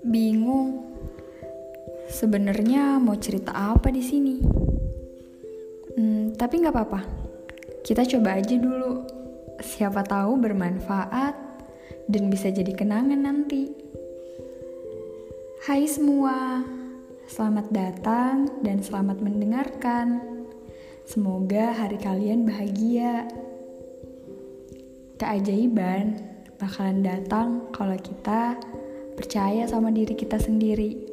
Bingung. Sebenarnya mau cerita apa di sini? Hmm, tapi nggak apa-apa. Kita coba aja dulu. Siapa tahu bermanfaat dan bisa jadi kenangan nanti. Hai semua, selamat datang dan selamat mendengarkan. Semoga hari kalian bahagia. Keajaiban bakalan datang kalau kita percaya sama diri kita sendiri.